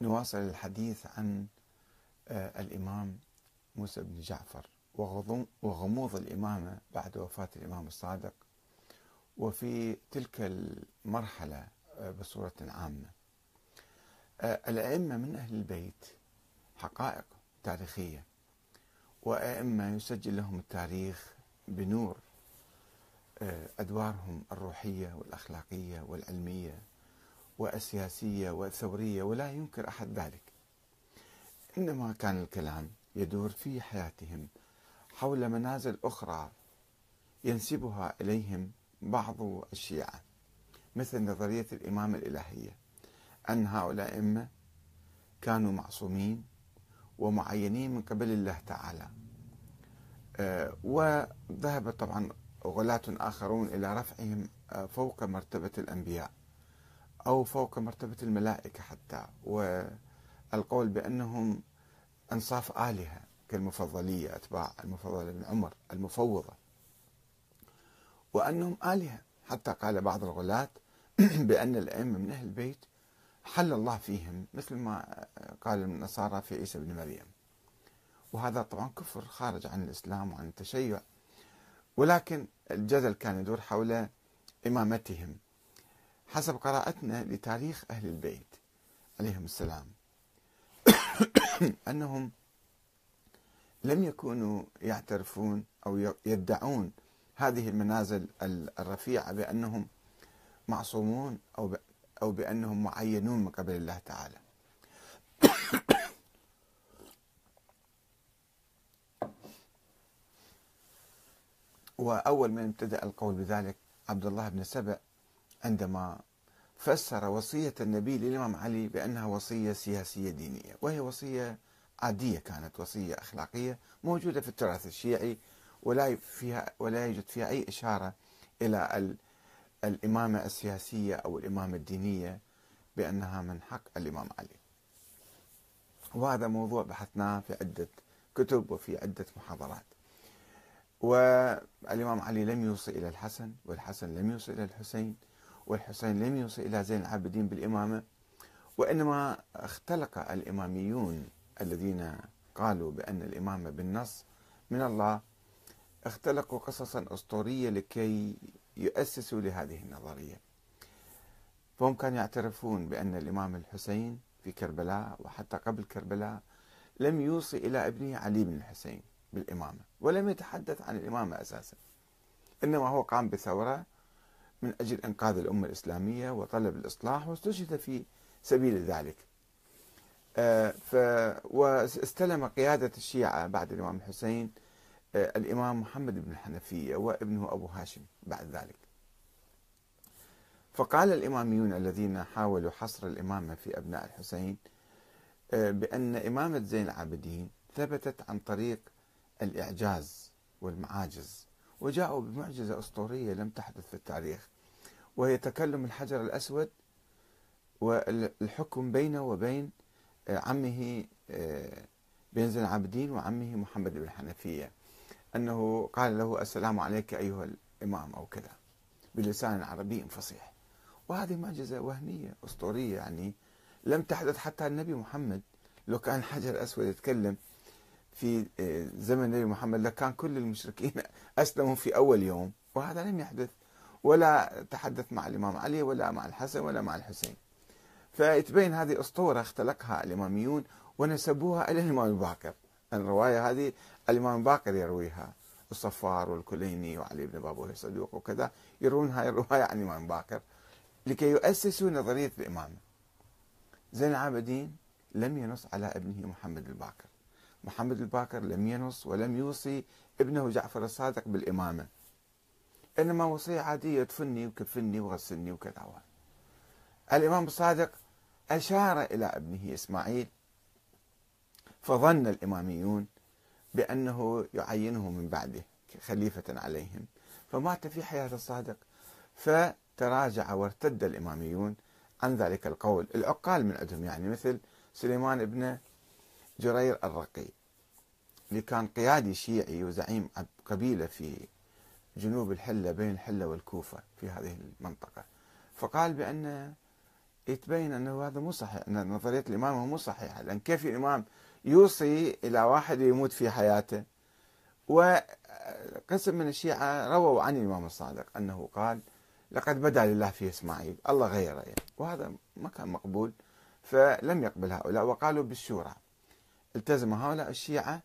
نواصل الحديث عن آه، الإمام موسى بن جعفر وغموض الإمامة بعد وفاة الإمام الصادق. وفي تلك المرحلة آه، بصورة عامة. آه، الأئمة من أهل البيت حقائق تاريخية وأئمة يسجل لهم التاريخ بنور أدوارهم الروحية والأخلاقية والعلمية. والسياسية والثورية ولا ينكر أحد ذلك. إنما كان الكلام يدور في حياتهم حول منازل أخرى ينسبها إليهم بعض الشيعة مثل نظرية الإمامة الإلهية أن هؤلاء الأئمة كانوا معصومين ومعينين من قبل الله تعالى. آه، وذهب طبعا غلاة آخرون إلى رفعهم آه، فوق مرتبة الأنبياء. أو فوق مرتبة الملائكة حتى والقول بأنهم أنصاف آلهة كالمفضلية أتباع المفضل بن عمر المفوضة. وأنهم آلهة حتى قال بعض الغلاة بأن الأئمة من أهل البيت حل الله فيهم مثل ما قال النصارى في عيسى بن مريم. وهذا طبعا كفر خارج عن الإسلام وعن التشيع ولكن الجدل كان يدور حول إمامتهم. حسب قراءتنا لتاريخ أهل البيت عليهم السلام. أنهم لم يكونوا يعترفون أو يدعون هذه المنازل الرفيعة بأنهم معصومون أو أو بأنهم معينون من قبل الله تعالى. وأول من ابتدأ القول بذلك عبد الله بن سبأ عندما فسر وصية النبي للإمام علي بأنها وصية سياسية دينية وهي وصية عادية كانت وصية أخلاقية موجودة في التراث الشيعي ولا فيها ولا يوجد فيها أي إشارة إلى الإمامة السياسية أو الإمامة الدينية بأنها من حق الإمام علي. وهذا موضوع بحثناه في عدة كتب وفي عدة محاضرات. والإمام علي لم يوصي إلى الحسن والحسن لم يوصي إلى الحسين والحسين لم يوصي إلى زين العابدين بالإمامة وإنما اختلق الإماميون الذين قالوا بأن الإمامة بالنص من الله اختلقوا قصصا أسطورية لكي يؤسسوا لهذه النظرية. فهم كانوا يعترفون بأن الإمام الحسين في كربلاء وحتى قبل كربلاء لم يوصي إلى ابنه علي بن الحسين بالإمامة ولم يتحدث عن الإمامة أساسا إنما هو قام بثورة من أجل إنقاذ الأمة الإسلامية وطلب الإصلاح واستشهد في سبيل ذلك. آه، ف واستلم قيادة الشيعة بعد الإمام الحسين آه، الإمام محمد بن الحنفية وابنه أبو هاشم بعد ذلك. فقال الإماميون الذين حاولوا حصر الإمامة في أبناء الحسين آه، بأن إمامة زين العابدين ثبتت عن طريق الإعجاز والمعاجز. وجاءوا بمعجزة أسطورية لم تحدث في التاريخ وهي تكلم الحجر الأسود والحكم بينه وبين آه، عمه آه، بين زين العابدين وعمه محمد بن حنفية أنه قال له السلام عليك أيها الإمام أو كذا بلسان عربي فصيح. وهذه معجزة وهمية أسطورية يعني لم تحدث حتى النبي محمد لو كان حجر أسود يتكلم في آه، زمن النبي محمد لكان كل المشركين أسلموا في أول يوم وهذا لم يحدث ولا تحدث مع الإمام علي ولا مع الحسن ولا مع الحسين. فتبين هذه أسطورة اختلقها الإماميون ونسبوها إلى الإمام الباقر الرواية هذه الإمام الباقر يرويها الصفار والكليني وعلي بن بابوه الصدوق وكذا يروون هاي الرواية عن الإمام الباقر لكي يؤسسوا نظرية الإمامة زين العابدين لم ينص على ابنه محمد الباقر محمد الباقر لم ينص ولم يوصي ابنه جعفر الصادق بالإمامة. إنما وصية عادية تفني وكفني وغسلني وكذا. الإمام الصادق أشار إلى ابنه إسماعيل فظن الإماميون بأنه يعينه من بعده خليفة عليهم. فمات في حياة الصادق فتراجع وارتد الإماميون عن ذلك القول. العقال من عندهم يعني مثل سليمان ابن جرير الرقي اللي كان قيادي شيعي وزعيم قبيلة في جنوب الحلة بين الحلة والكوفة في هذه المنطقة. فقال بأن يتبين أنه هذا مو صحيح أن نظرية الإمامة مو صحيحة لأن كيف الإمام يوصي إلى واحد يموت في حياته؟ وقسم من الشيعة رووا عن الإمام الصادق أنه قال لقد بدا لله في إسماعيل الله غيره يعني. وهذا ما كان مقبول فلم يقبل هؤلاء وقالوا بالشورى. التزم هؤلاء الشيعة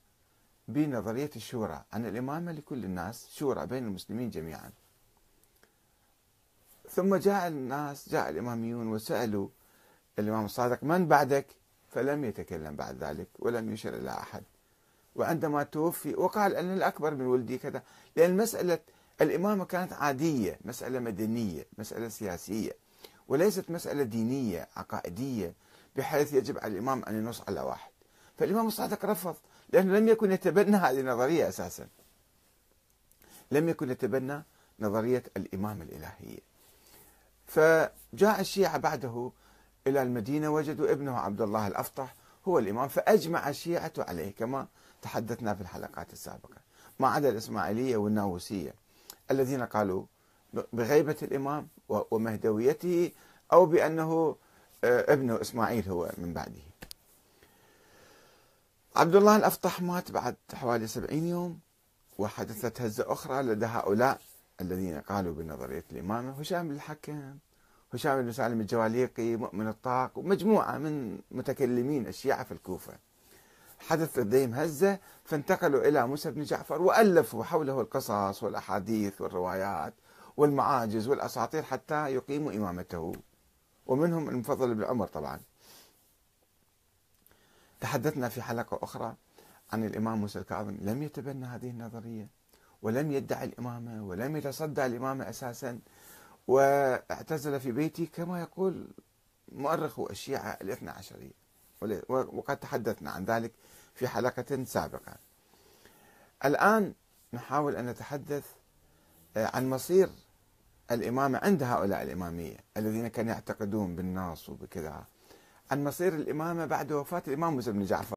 بنظرية الشورى عن الإمامة لكل الناس شورى بين المسلمين جميعا. ثم جاء الناس جاء الإماميون وسألوا الإمام الصادق من بعدك؟ فلم يتكلم بعد ذلك ولم يشر إلى أحد. وعندما توفي وقال أن الأكبر من ولدي كذا لأن مسألة الإمامة كانت عادية مسألة مدنية مسألة سياسية وليست مسألة دينية عقائدية بحيث يجب على الإمام أن ينص على واحد. فالإمام الصادق رفض لأنه لم يكن يتبنى هذه النظرية أساسا. لم يكن يتبنى نظرية الإمامة الإلهية فجاء الشيعة بعده إلى المدينة وجدوا ابنه عبد الله الأفطح هو الإمام فأجمع الشيعة عليه كما تحدثنا في الحلقات السابقة. ما عدا الإسماعيلية والناووسية الذين قالوا بغيبة الإمام ومهدويته أو بأنه آه، ابنه إسماعيل هو من بعده. عبد الله الأفطح مات بعد حوالي سبعين يوم وحدثت هزة أخرى لدى هؤلاء الذين قالوا بنظرية الإمامة هشام الحكم هشام بن سالم الجواليقي مؤمن الطاق ومجموعة من متكلمين الشيعة في الكوفة. حدث لديهم هزة فانتقلوا إلى موسى بن جعفر وألفوا حوله القصص والأحاديث والروايات والمعاجز والأساطير حتى يقيموا إمامته. ومنهم المفضل بن عمر طبعا. تحدثنا في حلقة أخرى عن الإمام موسى الكاظم لم يتبنى هذه النظرية ولم يدعي الإمامة ولم يتصدى الإمامة أساسا واعتزل في بيتي كما يقول مؤرخ الشيعة الاثنى عشرية. وقد تحدثنا عن ذلك في حلقة سابقة. الآن نحاول أن نتحدث آه، عن مصير الإمامة عند هؤلاء الإمامية الذين كانوا يعتقدون بالنص وبكذا. عن مصير الإمامة بعد وفاة الإمام موسى بن جعفر.